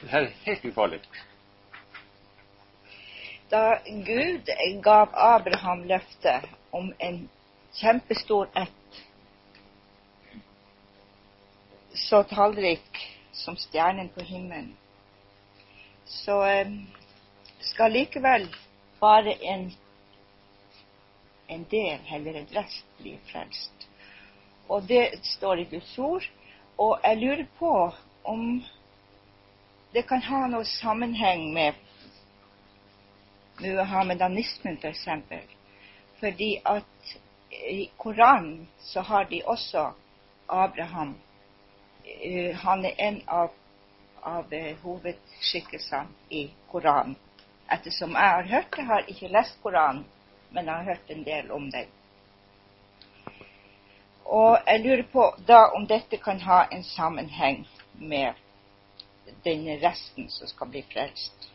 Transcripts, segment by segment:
Det her er helt ufarlig. Da Gud gav Abraham løftet om en kjempestor ett, så tallrik som stjernen på himmelen, så eh, skal likevel bare en, en del, eller en rest, bli frelst. Og det står i Guds ord. Og jeg lurer på om det kan ha noe sammenheng med muhammedanismen, f.eks. For Fordi at i Koranen så har de også Abraham. Eh, han er en av, av eh, hovedskikkelsene i Koranen ettersom jeg har hørt det. Har ikke lest Koranen, men jeg har hørt en del om den. Og jeg lurer på da om dette kan ha en sammenheng med den resten som skal bli frelst.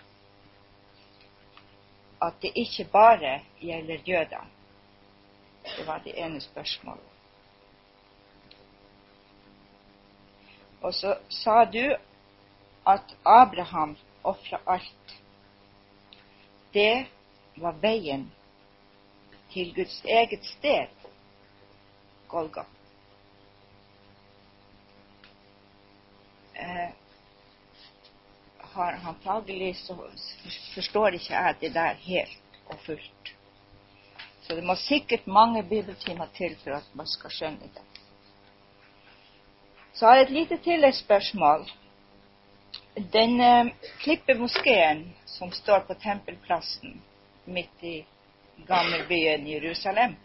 At det ikke bare gjelder jøder. Det var det ene spørsmålet. Og så sa du at Abraham ofra alt det var veien til Guds eget sted, Golga. Eh, har han faglig, så forstår ikke jeg det der helt og fullt. Så det må sikkert mange bibeltimer til for at man skal skjønne det. Så har jeg et lite tilleggsspørsmål. Den eh, klippemoskeen som står på Tempelplassen midt i gammelbyen Jerusalem,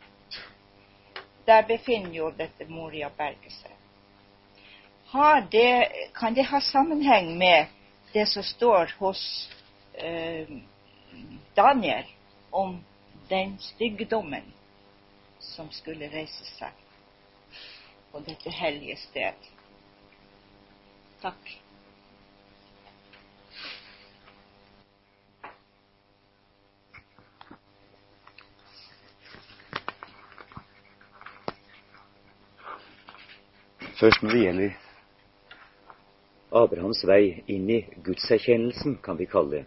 der befinner jo dette Moria-berget seg. Det, kan det ha sammenheng med det som står hos eh, Daniel om den styggdommen som skulle reise seg på dette hellige sted? Takk. Først når det gjelder Abrahams vei inn i gudserkjennelsen, kan vi kalle det.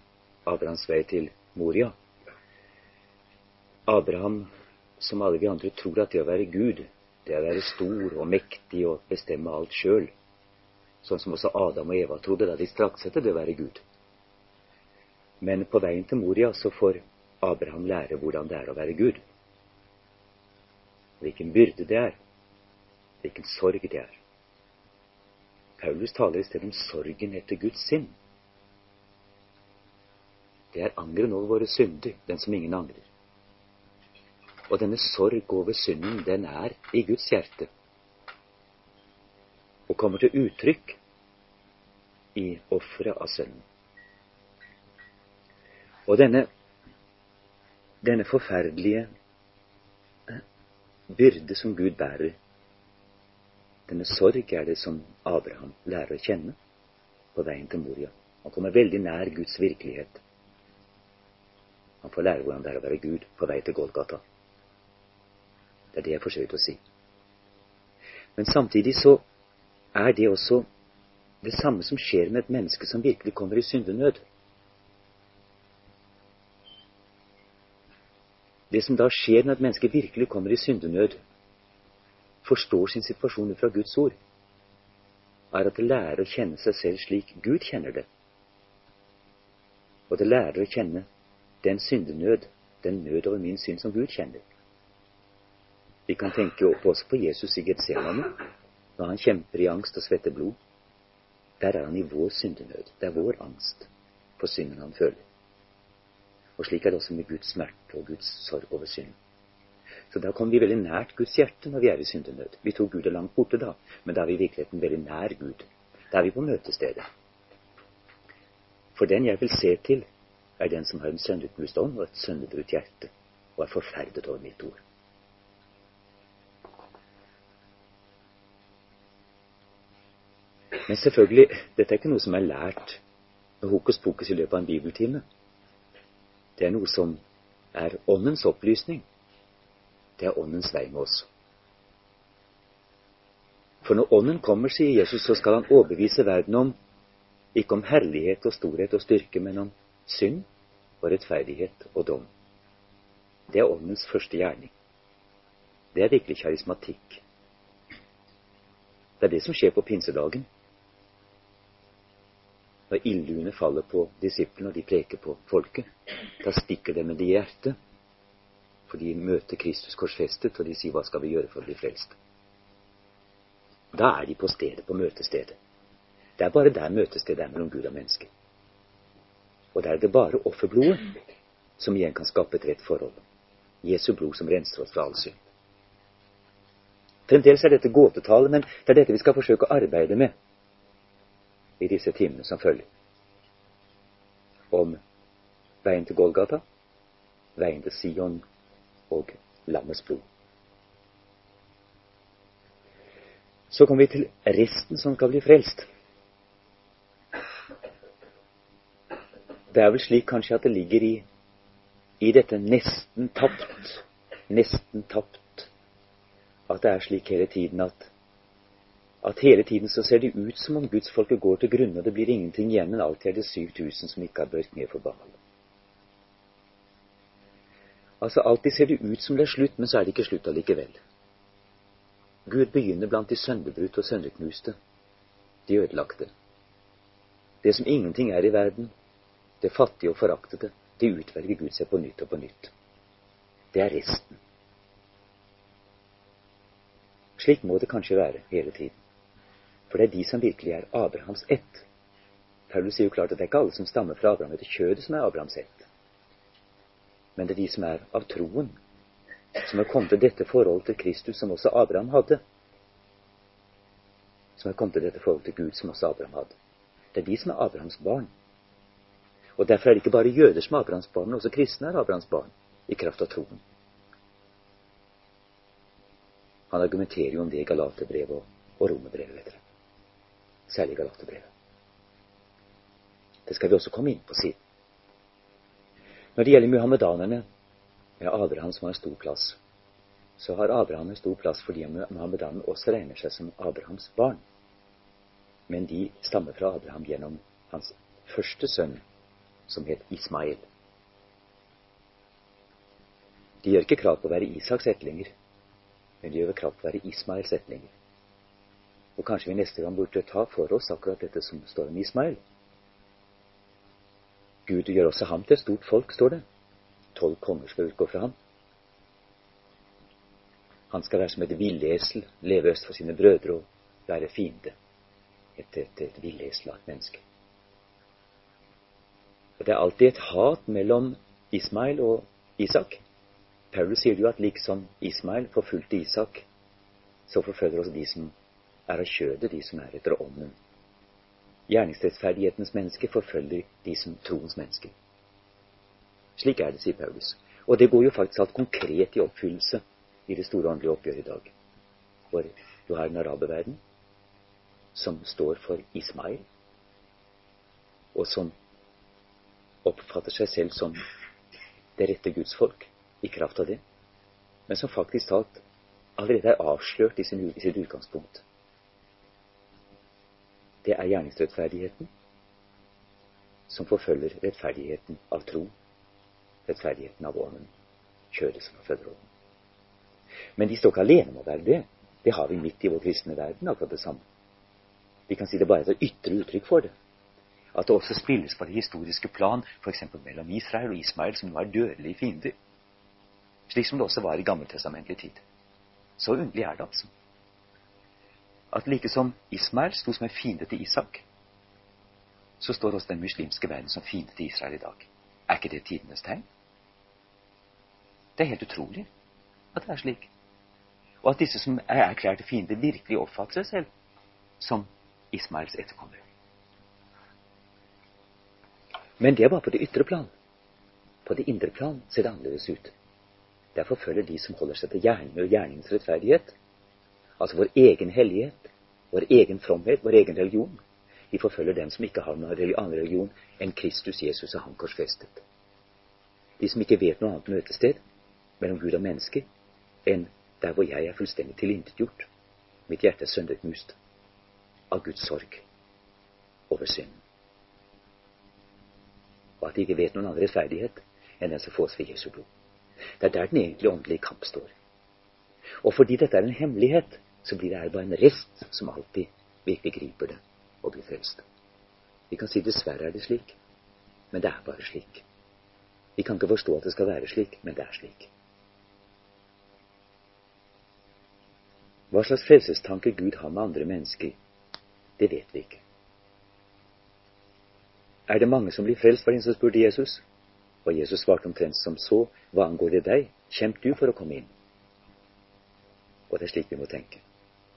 Abrahams vei til Moria. Abraham, som alle vi andre, tror at det å være Gud, det å være stor og mektig og bestemme alt sjøl. Sånn som også Adam og Eva trodde da de strakk til det å være Gud. Men på veien til Moria så får Abraham lære hvordan det er å være Gud. Hvilken byrde det er. Hvilken sorg det er. Paulus taler i stedet om sorgen etter Guds sinn. Det er angeren over våre synder, den som ingen angrer. Og denne sorg over synden, den er i Guds hjerte. Og kommer til uttrykk i offeret av sønnen. Og denne, denne forferdelige byrde som Gud bærer, denne sorg er det som Abraham lærer å kjenne på veien til Moria. Han kommer veldig nær Guds virkelighet. Han får lære hvordan det er å være Gud på vei til Golgata. Det er det jeg forsøkte å si. Men samtidig så er det også det samme som skjer med et menneske som virkelig kommer i syndenød. Det som da skjer når et menneske virkelig kommer i syndenød, forstår sin situasjon fra Guds ord, er at det lærer å kjenne seg selv slik Gud kjenner det. Og det lærer å kjenne den syndenød, den nød over min synd som Gud kjenner. Vi kan tenke også på Jesus i Getsemane, når han kjemper i angst og svetter blod. Der er han i vår syndenød. Det er vår angst for synden han føler. Og slik er det også med Guds smerte og Guds sorg over synden. Så da kommer vi veldig nært Guds hjerte når vi er i syndenød. Vi tror Gud er langt borte da, men da er vi i virkeligheten veldig nær Gud. Da er vi på møtestedet. For den jeg vil se til, er den som har en sønderknust ånd og et sønderbrutt hjerte, og er forferdet over mitt ord. Men selvfølgelig, dette er ikke noe som er lært med hokus pokus i løpet av en bibeltime. Det er noe som er åndens opplysning. Det er Åndens vei med oss. For når Ånden kommer, sier Jesus, så skal han overbevise verden om ikke om herlighet og storhet og styrke, men om synd og rettferdighet og dom. Det er Åndens første gjerning. Det er virkelig karismatikk. Det er det som skjer på pinsedagen. Når ildluene faller på disiplene og de preker på folket, da stikker det med det i hjertet. For de møter Kristus korsfestet, og de sier 'Hva skal vi gjøre for å bli frelst?' Da er de på stedet, på møtestedet. Det er bare der møtestedet er mellom Gud og menneske. Og der er det bare offerblodet som igjen kan skape et rett forhold. Jesu blod som renser oss fra all synd. Fremdeles er dette gåtetale, men det er dette vi skal forsøke å arbeide med i disse timene som følger. Om veien til Golgata, veien til Sion og lammets blod. Så kommer vi til resten som skal bli frelst. Det er vel slik kanskje at det ligger i, i dette nesten tapt, nesten tapt, at det er slik hele tiden at at hele tiden så ser det ut som om gudsfolket går til grunne, og det blir ingenting igjen, men alltid er det 7000 som ikke har bøyd ned for Baal. Altså, alltid ser det ut som det er slutt, men så er det ikke slutt allikevel. Gud begynner blant de sønderbrutte og sønderknuste, de ødelagte. Det som ingenting er i verden, det fattige og foraktede, det utvelger Gud seg på nytt og på nytt. Det er resten. Slik må det kanskje være hele tiden. For det er de som virkelig er Abrahams ett. Paulus sier jo klart at det er ikke alle som stammer fra Abraham etter kjødet, som er Abrahams ett. Men det er de som er av troen, som er kommet til dette forholdet til Kristus, som også Abraham hadde. Som er kommet til dette forholdet til Gud, som også Abraham hadde. Det er de som er Abrahams barn. Og Derfor er det ikke bare jøder som er Abrahams barn, men også kristne er Abrahams barn i kraft av troen. Han argumenterer jo om det i Galaterbrevet og, og Romerbrevet særlig Galaterbrevet. Det skal vi også komme inn på siden. Når det gjelder muhammedanerne, ja, Abraham som har en stor plass, så har Abraham en stor plass fordi muhammedanerne også regner seg som Abrahams barn. Men de stammer fra Abraham gjennom hans første sønn, som het Ismail. De gjør ikke krav på å være Isaks etterlinger, men de gjør krav på å være Ismails etterlinger. Og kanskje vi neste gang burde ta for oss akkurat dette som står om Ismail. Gud gjør også ham til stort folk, står det. Tolv konger skal utgå fra ham. Han skal være som et villesel, leve øst for sine brødre og være fiende. Et, et, et villesel av et menneske. Det er alltid et hat mellom Ismail og Isak. Paulus sier jo at liksom Ismail forfulgte Isak, så forfølger også de som er av kjødet de som er etter ånden. Gjerningsrettferdighetens menneske forfølger de som troens mennesker. Slik er det, sier Paulus. Og det går jo faktisk alt konkret i oppfyllelse i det store åndelige oppgjøret i dag. For du har en araberverden som står for Ismail, og som oppfatter seg selv som det rette Guds folk i kraft av det, men som faktisk talt allerede er avslørt i, sin, i sitt utgangspunkt det er gjerningsrettferdigheten som forfølger rettferdigheten av tro, rettferdigheten av ånden, kjødet som forfølger ånden. Men de står ikke alene om å være det. Det har vi midt i vår kristne verden, akkurat det samme. Vi kan si det bare er et ytre uttrykk for det. At det også spilles på det historiske plan, f.eks. mellom Israel og Ismail, som nå er dødelige fiender. Slik som det også var i gammeltestamentlig tid. Så underlig er det, altså at like som Ismael sto som en fiende til Isak, så står også den muslimske verden som fiende til Israel i dag. Er ikke det tidenes tegn? Det er helt utrolig at det er slik. Og at disse som er erklærte fiender, virkelig oppfatter seg selv som Ismaels etterkommere. Men det er bare på det ytre plan. På det indre plan ser det annerledes ut. Derfor følger de som holder seg til gjerninger og gjerningens rettferdighet, Altså vår egen hellighet, vår egen fromhet, vår egen religion. Vi forfølger dem som ikke har noen annen religion enn Kristus Jesus og Han korsfestet. De som ikke vet noe annet møtested mellom Gud og mennesker enn der hvor jeg er fullstendig tilintetgjort. Mitt hjerte er sønderknust av Guds sorg over synden. Og at de ikke vet noen annen rettferdighet enn den som fås ved Jesu blod. Det er der den egentlige åndelige kamp står. Og fordi dette er en hemmelighet, så blir det bare en rest som alltid virkelig griper det og blir frelst. Vi kan si dessverre er det slik, men det er bare slik. Vi kan ikke forstå at det skal være slik, men det er slik. Hva slags frelsestanker Gud har med andre mennesker, det vet vi ikke. Er det mange som blir frelst, var det en som spurte Jesus. Og Jesus svarte omtrent som så, hva angår det deg, kjemp du for å komme inn. Og det er slik vi må tenke.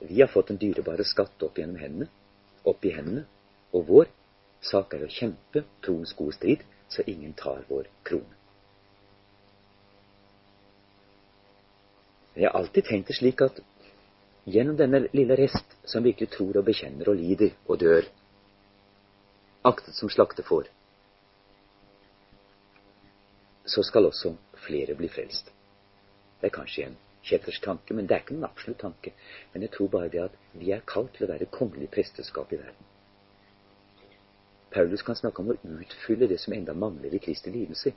Vi har fått den dyrebare skatt opp gjennom hendene, opp i hendene, og vår sak er å kjempe troens gode strid, så ingen tar vår krone. Jeg har alltid tenkt det slik at gjennom denne lille rest som virkelig tror og bekjenner og lider og dør, aktet som slaktefår, så skal også flere bli frelst. Det er kanskje en kjettersk tanke, men det er ikke noen absolutt tanke. Men jeg tror bare det at vi er kalt til å være kongelig presteskap i verden. Paulus kan snakke om å utfylle det som enda mangler i Kristi lidelse.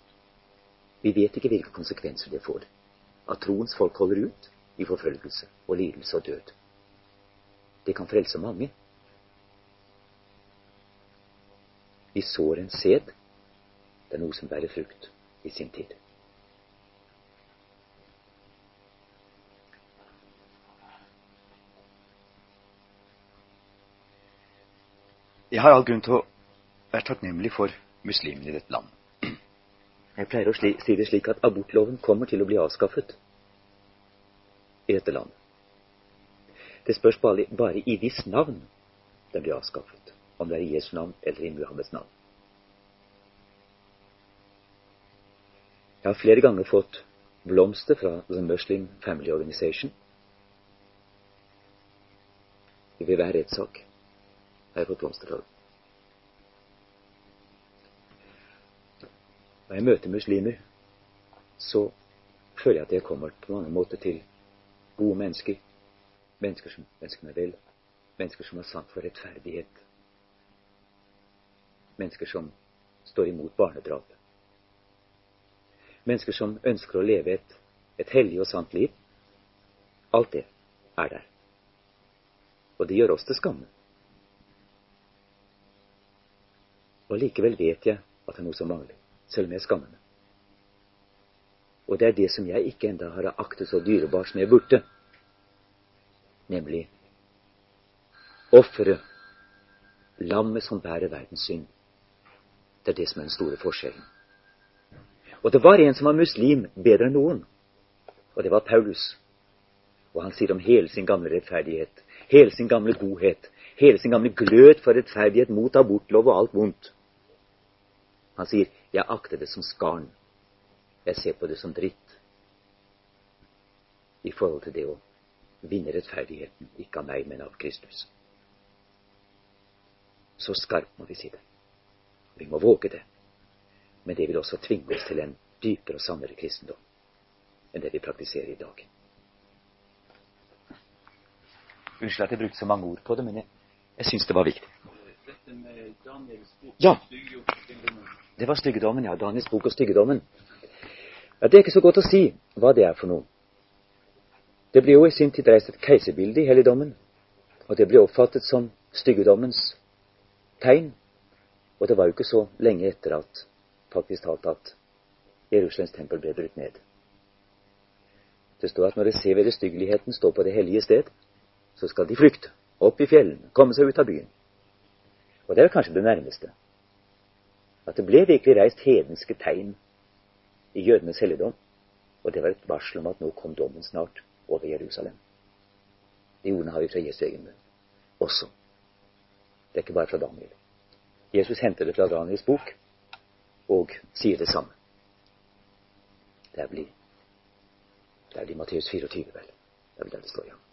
Vi vet ikke hvilke konsekvenser det får. At troens folk holder ut i forfølgelse og lidelse og død. Det kan frelse mange. Vi sår en sæd. Det er noe som bærer frukt i sin tid. Jeg har all grunn til å være takknemlig for muslimene i dette land. Jeg pleier å si det slik at abortloven kommer til å bli avskaffet i dette land. Det spørs bare, bare i hvis navn den blir avskaffet. Om det er i Jesu navn eller i Muhammeds navn. Jeg har flere ganger fått blomster fra The Muslim Family Organization. Ved hver rettssak fått blomster fra. Når jeg møter muslimer, så føler jeg at jeg kommer på mange måter til gode mennesker. Mennesker som ønsker meg vel. Mennesker som har sant for rettferdighet. Mennesker som står imot barnedrap mennesker som ønsker å leve et, et hellig og sant liv. Alt det er der. Og det gjør oss til skamme. Og likevel vet jeg at det er noe som mangler, selv om jeg skammer meg. Og det er det som jeg ikke enda har aktet så dyrebart som jeg burde, nemlig offeret, lammet som bærer verdens synd. Det er det som er den store forskjellen. Og det var en som var muslim bedre enn noen, og det var Paulus. Og han sier om hele sin gamle rettferdighet, hele sin gamle godhet, hele sin gamle glød for rettferdighet mot abortlov og alt vondt. Han sier, 'Jeg akter det som skarn. Jeg ser på det som dritt.' I forhold til det å vinne rettferdigheten, ikke av meg, men av Kristus. Så skarpt må vi si det. Vi må våge det men det vil også tvinge oss til en dypere og sannere kristendom enn det vi praktiserer i dag. Unnskyld at jeg brukte så mange ord på det, men jeg, jeg syns det var viktig. Dette med Daniels bok, Ja. Det var styggedommen, ja. Daniels bok og styggedommen. Ja, det er ikke så godt å si hva det er for noe. Det ble jo i sin tid reist et keiserbilde i helligdommen, og det ble oppfattet som styggedommens tegn. Og det var jo ikke så lenge etter at faktisk talt at Jerusalems tempel ble brutt ned. Det står at når de ser vederstyggeligheten stå på det hellige sted, så skal de flykte opp i fjellene, komme seg ut av byen. Og det er kanskje det nærmeste. At det ble virkelig reist hedenske tegn i jødenes helligdom. Og det var et varsel om at nå kom dommen snart over Jerusalem. De ordene har vi fra Jesu egen munn også. Det er ikke bare fra Daniel. Jesus henter det fra Daniels bok, og sier det samme. Det blir Der blir Matteus 24, vel. Det er vel der det står, ja.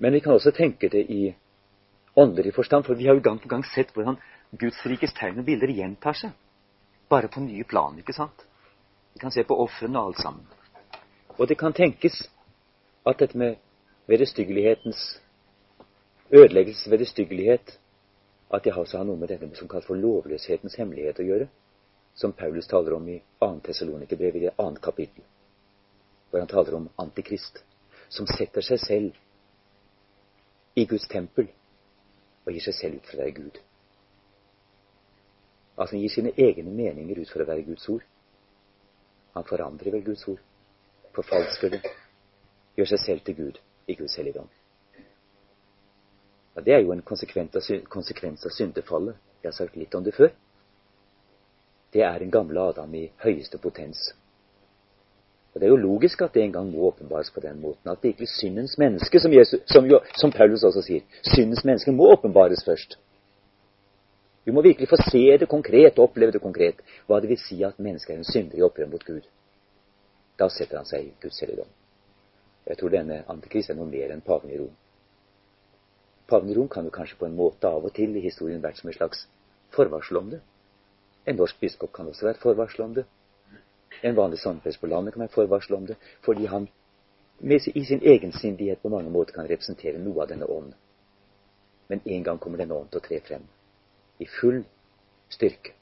Men vi kan også tenke det i åndelig forstand, for vi har jo gang på gang sett hvordan Guds rikes tegn og bilder gjentar seg. Bare på nye plan, ikke sant? Vi kan se på ofrene og alt sammen. Og det kan tenkes at dette med vederstyggelighetens ødeleggelse, vederstyggelighet, at det også har noe med dette som kalles for lovløshetens hemmelighet å gjøre, som Paulus taler om i 2. Tessalonikerbrev i det annet kapittel, hvor han taler om Antikrist, som setter seg selv i Guds tempel og gir seg selv ut for å være Gud. Altså han gir sine egne meninger ut for å være Guds ord. Han forandrer vel Guds ord, forfalsker det, gjør seg selv til Gud i Guds helligdom. Ja, det er jo en konsekvens av syndefallet. Jeg har sagt litt om det før. Det er en gamle Adam i høyeste potens. Og Det er jo logisk at det en gang må åpenbares på den måten. At virkelig syndens menneske, som, Jesus, som, som Paulus også sier, syndens menneske må åpenbares først. Vi må virkelig få se det konkret, oppleve det konkret, hva det vil si at mennesket er en synder i opprør mot Gud. Da setter han seg i Guds helligdom. Jeg tror denne antikrist er noe mer enn paven i Rom. Paven i Rom kan jo kanskje på en måte av og til i historien vært som et slags forvarsel om det. En norsk biskop kan også være et forvarsel om det. En vanlig sandprest på landet kan være forvarsel om det, fordi han med, i sin egensindighet på mange måter kan representere noe av denne ånden. Men en gang kommer denne ånden til å tre frem i full styrke.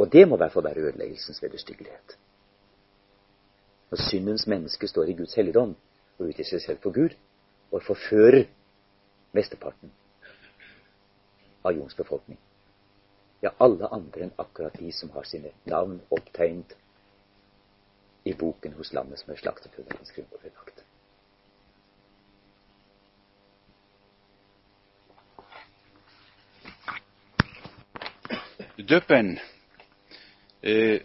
Og det må i hvert fall være ødeleggelsens vederstyggelighet. Når syndens menneske står i Guds helligdom og utgir seg selv for Gud, og forfører mesteparten av jordens befolkning. Ja, alle andre enn akkurat de som har sine navn opptegnet i boken hos landet som er slaktet før verdens grunnlov ble eh,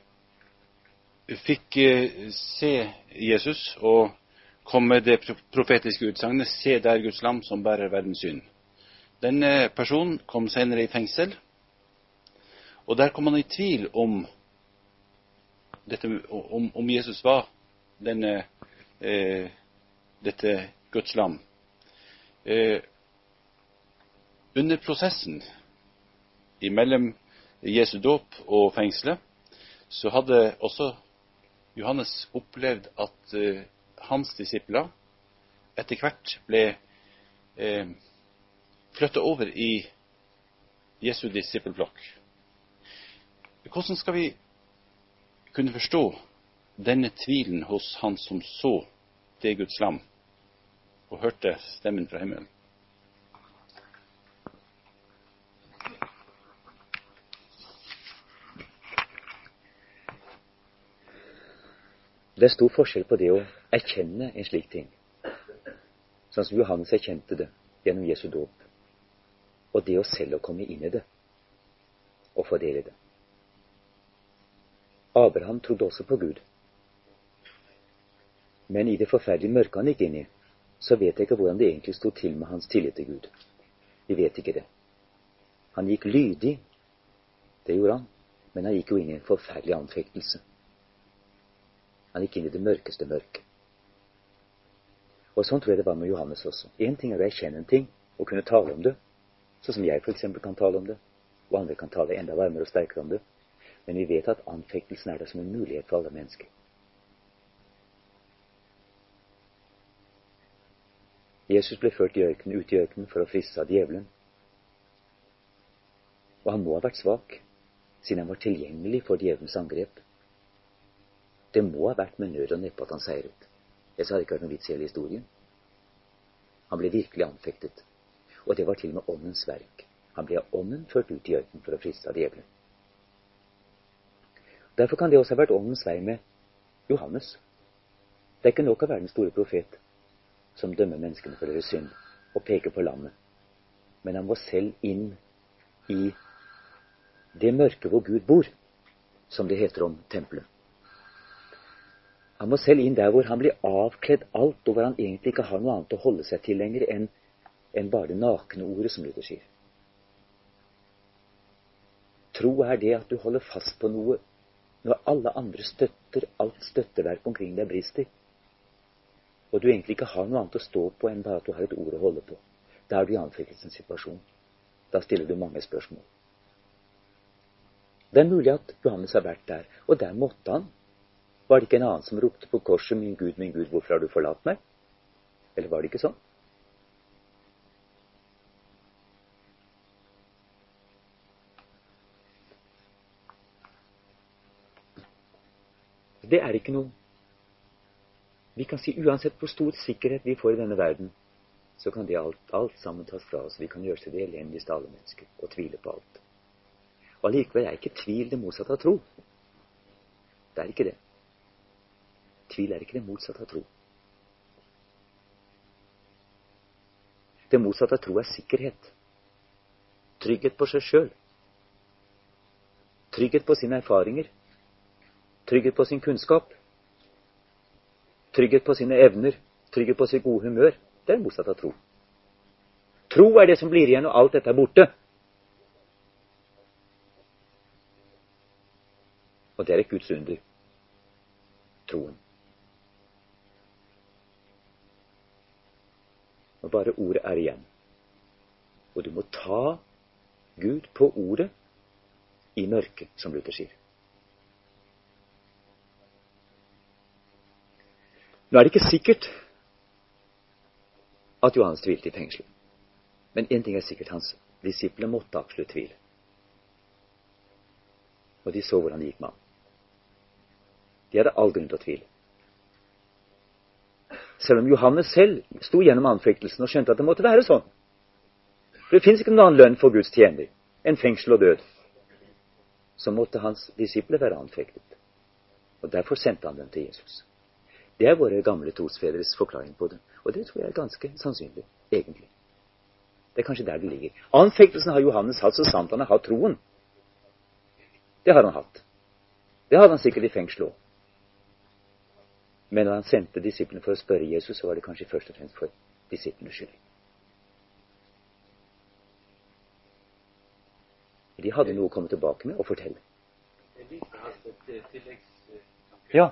fikk eh, se Jesus og kom med det profetiske utsagnet 'Se der Guds lam som bærer verdens synd'. Denne personen kom senere i fengsel, og der kom han i tvil om, dette, om, om Jesus var denne, eh, dette Guds lam. Eh, under prosessen mellom Jesu dåp og fengselet så hadde også Johannes opplevd at eh, hans disipler etter hvert ble eh, flytta over i Jesu disippelflokk. Hvordan skal vi kunne forstå denne tvilen hos han som så det Guds lam og hørte stemmen fra himmelen? Det er stor forskjell på det å erkjenne en slik ting, sånn som Johannes erkjente det gjennom Jesu dåp, og det å selv å komme inn i det og fordele det. Abraham trodde også på Gud. Men i det forferdelige mørket han gikk inn i, så vet jeg ikke hvordan det egentlig sto til med hans tillit til Gud. Vi vet ikke det. Han gikk lydig, det gjorde han, men han gikk jo inn i en forferdelig anfektelse. Han gikk inn i det mørkeste mørket. Og sånn tror jeg det var med Johannes også. Én ting er å erkjenne en ting og kunne tale om det, sånn som jeg f.eks. kan tale om det, og andre kan tale enda varmere og sterkere om det. Men vi vet at anfektelsen er der som en mulighet for alle mennesker. Jesus ble ført i ørkenen, ut i ørkenen for å friste av djevelen. Og han må ha vært svak, siden han var tilgjengelig for djevelens angrep. Det må ha vært med nød og neppe at han seiret. Ellers hadde det ikke vært noen vits i hele historien. Han ble virkelig anfektet. Og det var til og med åndens verk. Han ble av ånden ført ut i ørkenen for å friste av djevelen. Derfor kan det også ha vært åndens vei med Johannes. Det er ikke nok å være den store profet som dømmer menneskene for deres synd og peker på landet. Men han må selv inn i det mørket hvor Gud bor, som det heter om tempelet. Han må selv inn der hvor han blir avkledd alt, og hvor han egentlig ikke har noe annet å holde seg til lenger enn en bare det nakne ordet, som Luther sier. Tro er det at du holder fast på noe når alle andre støtter, alt støtteverk omkring deg brister, og du egentlig ikke har noe annet å stå på enn bare at du har et ord å holde på. Da er du i anfektelsens situasjon. Da stiller du mange spørsmål. Det er mulig at Johannes har vært der, og der måtte han Var det ikke en annen som ropte på korset 'Min Gud, min Gud, hvorfor har du forlatt meg'? Eller var det ikke sånn? Det er ikke noe Vi kan si uansett hvor stor sikkerhet vi får i denne verden, så kan det alt, alt sammen tas fra oss. Vi kan gjøre til det elendigste alle mennesker og tvile på alt. Og allikevel er ikke tvil det motsatte av tro. Det er ikke det. Tvil er ikke det motsatte av tro. Det motsatte av tro er sikkerhet. Trygghet på seg sjøl. Trygghet på sine erfaringer. Trygghet på sin kunnskap. Trygghet på sine evner. Trygghet på sitt gode humør. Det er motsatt av tro. Tro er det som blir igjen når alt dette er borte. Og det er et Guds under. Troen. Og bare ordet er igjen. Og du må ta Gud på ordet i mørket, som Luther sier. Nå er det ikke sikkert at Johannes tvilte i fengselet. Men én ting er sikkert, hans disipler måtte absolutt tvile. Og de så hvordan det gikk med ham. De hadde all grunn til å tvile. Selv om Johannes selv sto gjennom anfektelsen og skjønte at det måtte være sånn. For det fins ikke noen annen lønn for Guds tjener enn fengsel og død. Så måtte hans disipler være anfektet. Og derfor sendte han dem til Jesus. Det er våre gamle trosfedres forklaring på det. Og det tror jeg er ganske sannsynlig, egentlig. Det er kanskje der det ligger. Anfektelsen har Johannes hatt så sant han har hatt troen. Det har han hatt. Det hadde han sikkert i fengselet òg. Men når han sendte disiplene for å spørre Jesus, så var det kanskje først og fremst for disiplenes skyld. De hadde noe å komme tilbake med og fortelle. Ja.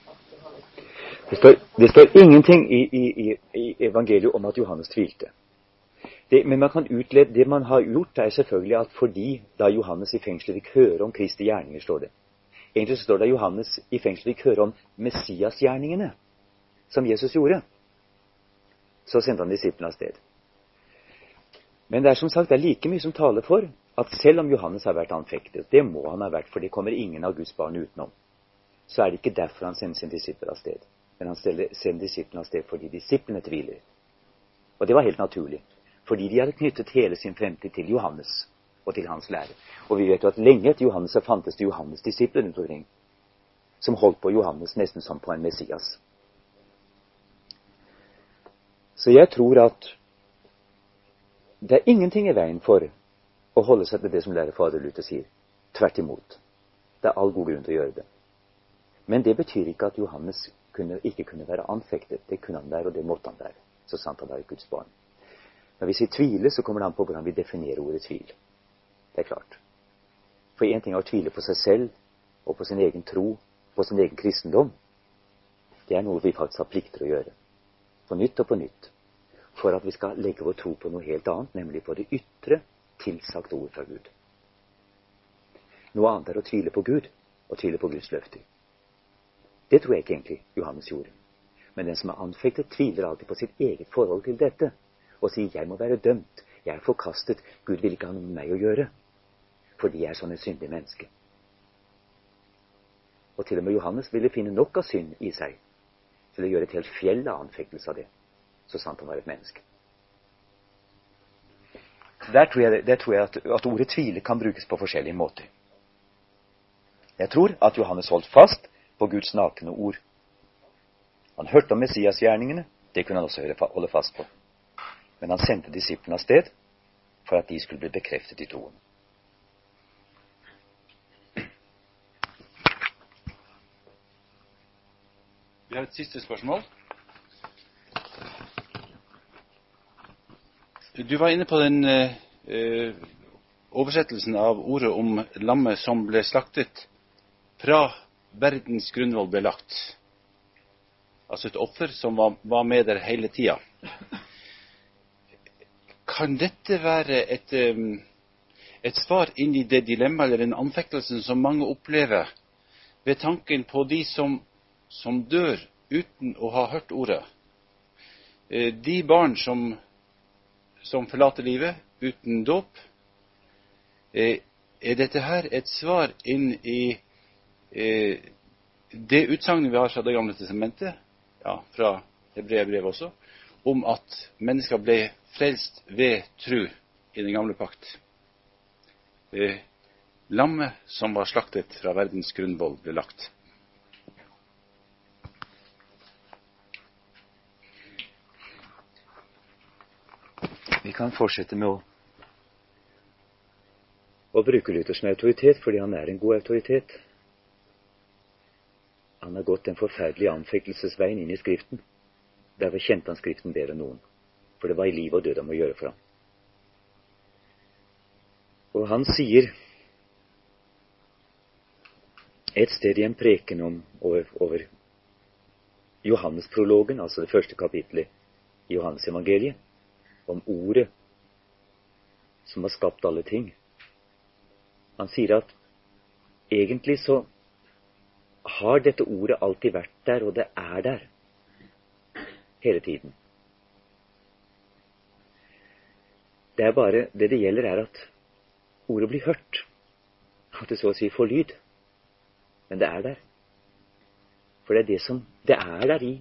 Det står, det står ingenting i, i, i, evangeliet om at Johannes tvilte. Det, men man kan utlede, det man har gjort, er selvfølgelig at fordi da Johannes i fengselet fikk høre om Kristi gjerninger, står det. Egentlig så står det at Johannes i fengselet fikk høre om Messias-gjerningene som Jesus gjorde. Så sendte han disiplene av sted. Men det er som sagt det er like mye som taler for at selv om Johannes har vært anfektet, det må han ha vært, for det kommer ingen av Guds barn utenom, så er det ikke derfor han sender sine disipler av sted. Men han sender disiplene av sted fordi disiplene tviler. Og det var helt naturlig. Fordi de hadde knyttet hele sin fremtid til Johannes og til hans lære. Og vi vet jo at lenge etter Johannes så fantes det Johannes-disipler rundt omkring. Som holdt på Johannes nesten som på en Messias. Så jeg tror at det er ingenting i veien for å holde seg til det som lærer fader Luther sier. Tvert imot. Det er all god grunn til å gjøre det. Men det betyr ikke at Johannes kunne, ikke kunne være anfektet. Det kunne han være, og det måtte han være. Så sant han var Guds barn. Når vi sier tvile, så kommer det an på hvordan vi definerer ordet tvil. Det er klart. For én ting er å tvile på seg selv og på sin egen tro, på sin egen kristendom. Det er noe vi faktisk har plikter å gjøre. På nytt og på nytt for at vi skal legge vår tro på noe helt annet, nemlig på det ytre, tilsagte ord fra Gud. Noe annet er å tvile på Gud og tvile på Guds løfter. Det tror jeg ikke egentlig Johannes gjorde. Men den som er anfektet, tviler alltid på sitt eget forhold til dette og sier 'jeg må være dømt', 'jeg er forkastet', 'Gud vil ikke ha noe med meg å gjøre', fordi jeg er sånn et syndig menneske. Og til og med Johannes ville finne nok av synd i seg til å gjøre et helt fjell av anfektelse av det så sant han var et menneske. Der tror jeg, der tror jeg at, at, ordet tvile kan brukes på forskjellige måter. Jeg tror at Johannes holdt fast på Guds nakne ord. Han hørte om Messias-gjerningene. Det kunne han også holde fast på. Men han sendte disiplene av sted for at de skulle bli bekreftet i troen. Vi har et siste spørsmål. Du var inne på den eh, oversettelsen av ordet om lammet som ble slaktet fra verdens grunnvoll ble lagt. Altså et offer som var, var med der hele tida. Kan dette være et, et svar inn i det dilemmaet eller den anfektelsen som mange opplever ved tanken på de som, som dør uten å ha hørt ordet? Eh, de barn som, som forlater livet uten dåp. Eh, er dette her et svar inn i det utsagnet vi har fra Det gamle testamentet, ja, fra Hebreabrevet også, om at mennesker ble frelst ved tru i den gamle pakt. Eh, lammet som var slaktet fra verdens grunnvoll, ble lagt. Vi kan fortsette med å, å bruke Luther som autoritet fordi han er en god autoritet. Han har gått den forferdelige anfektelsesveien inn i Skriften. Derfor kjente han Skriften bedre enn noen. For det var i liv og død om å gjøre for ham. Og han sier et sted i en preken om, over, over Johannesprologen, altså det første kapitlet i Johannesevangeliet, om ordet som har skapt alle ting. Han sier at egentlig så har dette ordet alltid vært der, og det er der hele tiden. Det er bare det det gjelder, er at ordet blir hørt. At det så å si får lyd. Men det er der. For det er det som det er der i.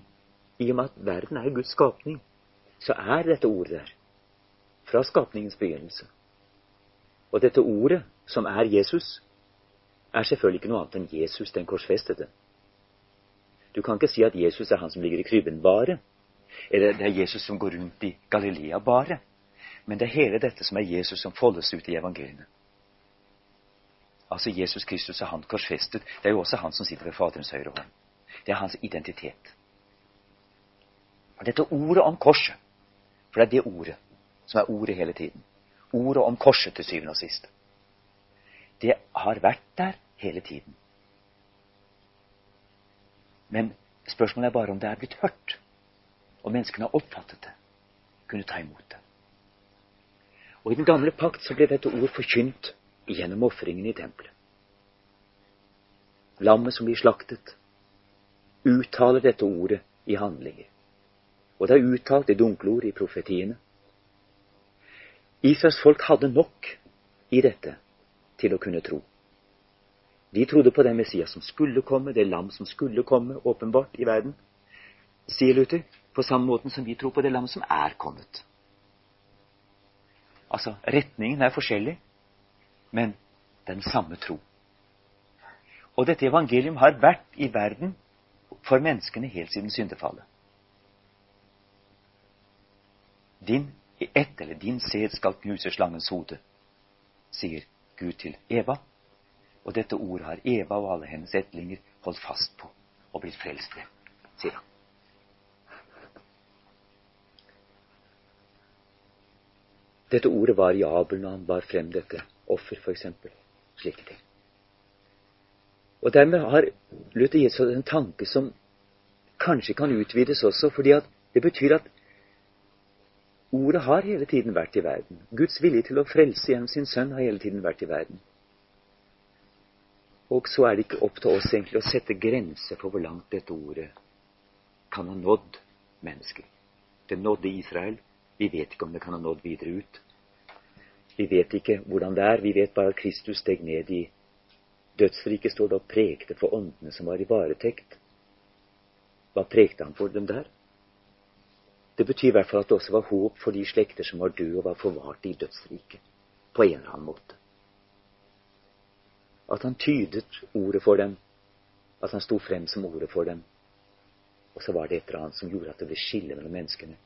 I og med at verden er Guds skapning, så er dette ordet der. Fra skapningens begynnelse. Og dette ordet, som er Jesus, er selvfølgelig ikke noe annet enn Jesus den korsfestede. Du kan ikke si at Jesus er han som ligger i krybben bare, eller det er Jesus som går rundt i Galilea bare. Men det er hele dette som er Jesus som foldes ut i evangeliene. Altså Jesus Kristus er han korsfestet. Det er jo også han som sitter ved Faderens høyre hånd. Det er hans identitet. Og dette ordet om korset, for det er det ordet som er ordet hele tiden, ordet om korset til syvende og sist, det har vært der hele tiden. Men spørsmålet er bare om det er blitt hørt, og menneskene har oppfattet det, kunne ta imot det. Og i den gamle pakt så ble dette ord forkynt gjennom ofringen i tempelet. Lammet som blir slaktet, uttaler dette ordet i handlinger. Og det er uttalt i dunkle ord i profetiene. Israels folk hadde nok i dette til å kunne tro. De trodde på den Messias som skulle komme, det lam som skulle komme, åpenbart i verden, sier Luther, på samme måten som vi tror på det lam som er kommet. Altså, retningen er forskjellig, men den samme tro. Og dette evangelium har vært i verden for menneskene helt siden syndefallet. Din ett eller din sæd skal knuse slangens hode, sier Gud til Eva. Og dette ordet har Eva og alle hennes etlinger holdt fast på og blitt frelst ved, sier han. Dette ordet var i Abel når han bar frem dette offer, f.eks. Slike ting. Og dermed har Luther gitt seg en tanke som kanskje kan utvides også, fordi det betyr at ordet har hele tiden vært i verden. Guds vilje til å frelse gjennom sin sønn har hele tiden vært i verden. Og så er det ikke opp til oss egentlig å sette grenser for hvor langt dette ordet kan ha nådd mennesker. Det nådde Israel. Vi vet ikke om det kan ha nådd videre ut. Vi vet ikke hvordan det er. Vi vet bare at Kristus steg ned i dødsriket, står det, og prekte for åndene som var i varetekt. Hva prekte han for dem der? Det betyr i hvert fall at det også var håp for de slekter som var døde og var forvart i dødsriket. På en eller annen måte. At han tydet ordet for dem. At han sto frem som ordet for dem. Og så var det et eller annet som gjorde at det ble skille mellom menneskene.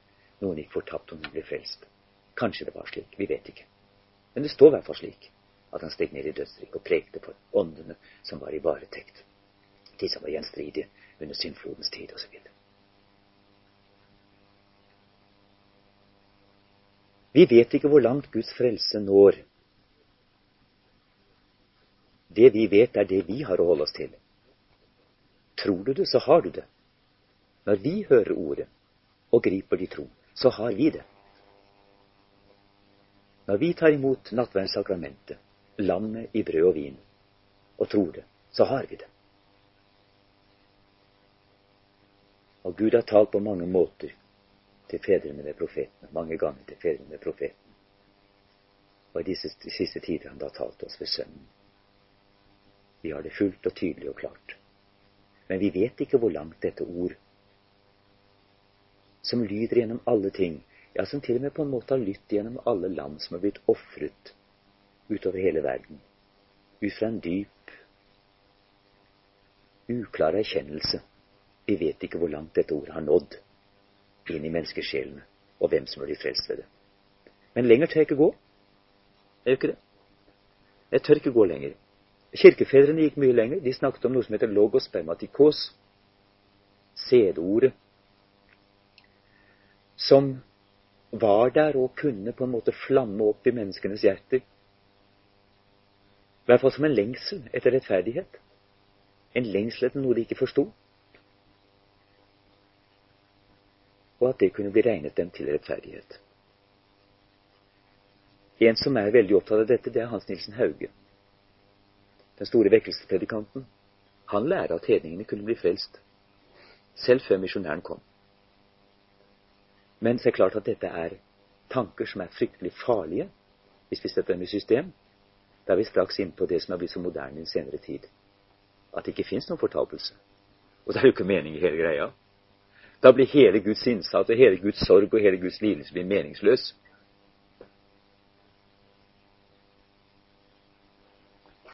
Noen gikk fortapt, og noen ble frelst. Kanskje det var slik. Vi vet ikke. Men det står i hvert fall slik at han steg ned i dødsriket og prekte for åndene som var i varetekt. De som var gjenstridige under syndflodens tid osv. Vi vet ikke hvor langt Guds frelse når. Det vi vet, er det vi har å holde oss til. Tror du det, så har du det. Når vi hører ordet og griper de tro, så har vi det. Når vi tar imot nattverdssakramentet, lammet i brød og vin, og tror det, så har vi det. Og Gud har talt på mange måter til fedrene ved profeten, mange ganger til fedrene ved profeten. Og i disse siste tider han da talt oss ved Sønnen. Vi har det fullt og tydelig og klart. Men vi vet ikke hvor langt dette ord, som lyder gjennom alle ting, ja, som til og med på en måte har lytt gjennom alle land som har blitt ofret utover hele verden, ut fra en dyp, uklar erkjennelse. Vi vet ikke hvor langt dette ordet har nådd inn i menneskesjelene, og hvem som blir frelst ved det. Men lenger tør jeg ikke gå. Jeg gjør ikke det? Jeg tør ikke gå lenger. Kirkefedrene gikk mye lenger. De snakket om noe som heter logospermatikos, sædordet, som var der og kunne på en måte flamme opp i menneskenes hjerter. I hvert fall som en lengsel etter rettferdighet. En lengsel etter noe de ikke forsto. Og at det kunne bli regnet dem til rettferdighet. En som er veldig opptatt av dette, det er Hans Nilsen Hauge den store vekkelsespredikanten, han lærer at hedningene kunne bli frelst, selv før misjonæren kom. Men det er klart at dette er tanker som er fryktelig farlige hvis vi setter dem i system. Da er vi straks inn på det som har blitt så moderne i senere tid. At det ikke fins noen fortapelse. Og det er jo ikke mening i hele greia. Da blir hele Guds innsats og hele Guds sorg og hele Guds lidelse blir meningsløs.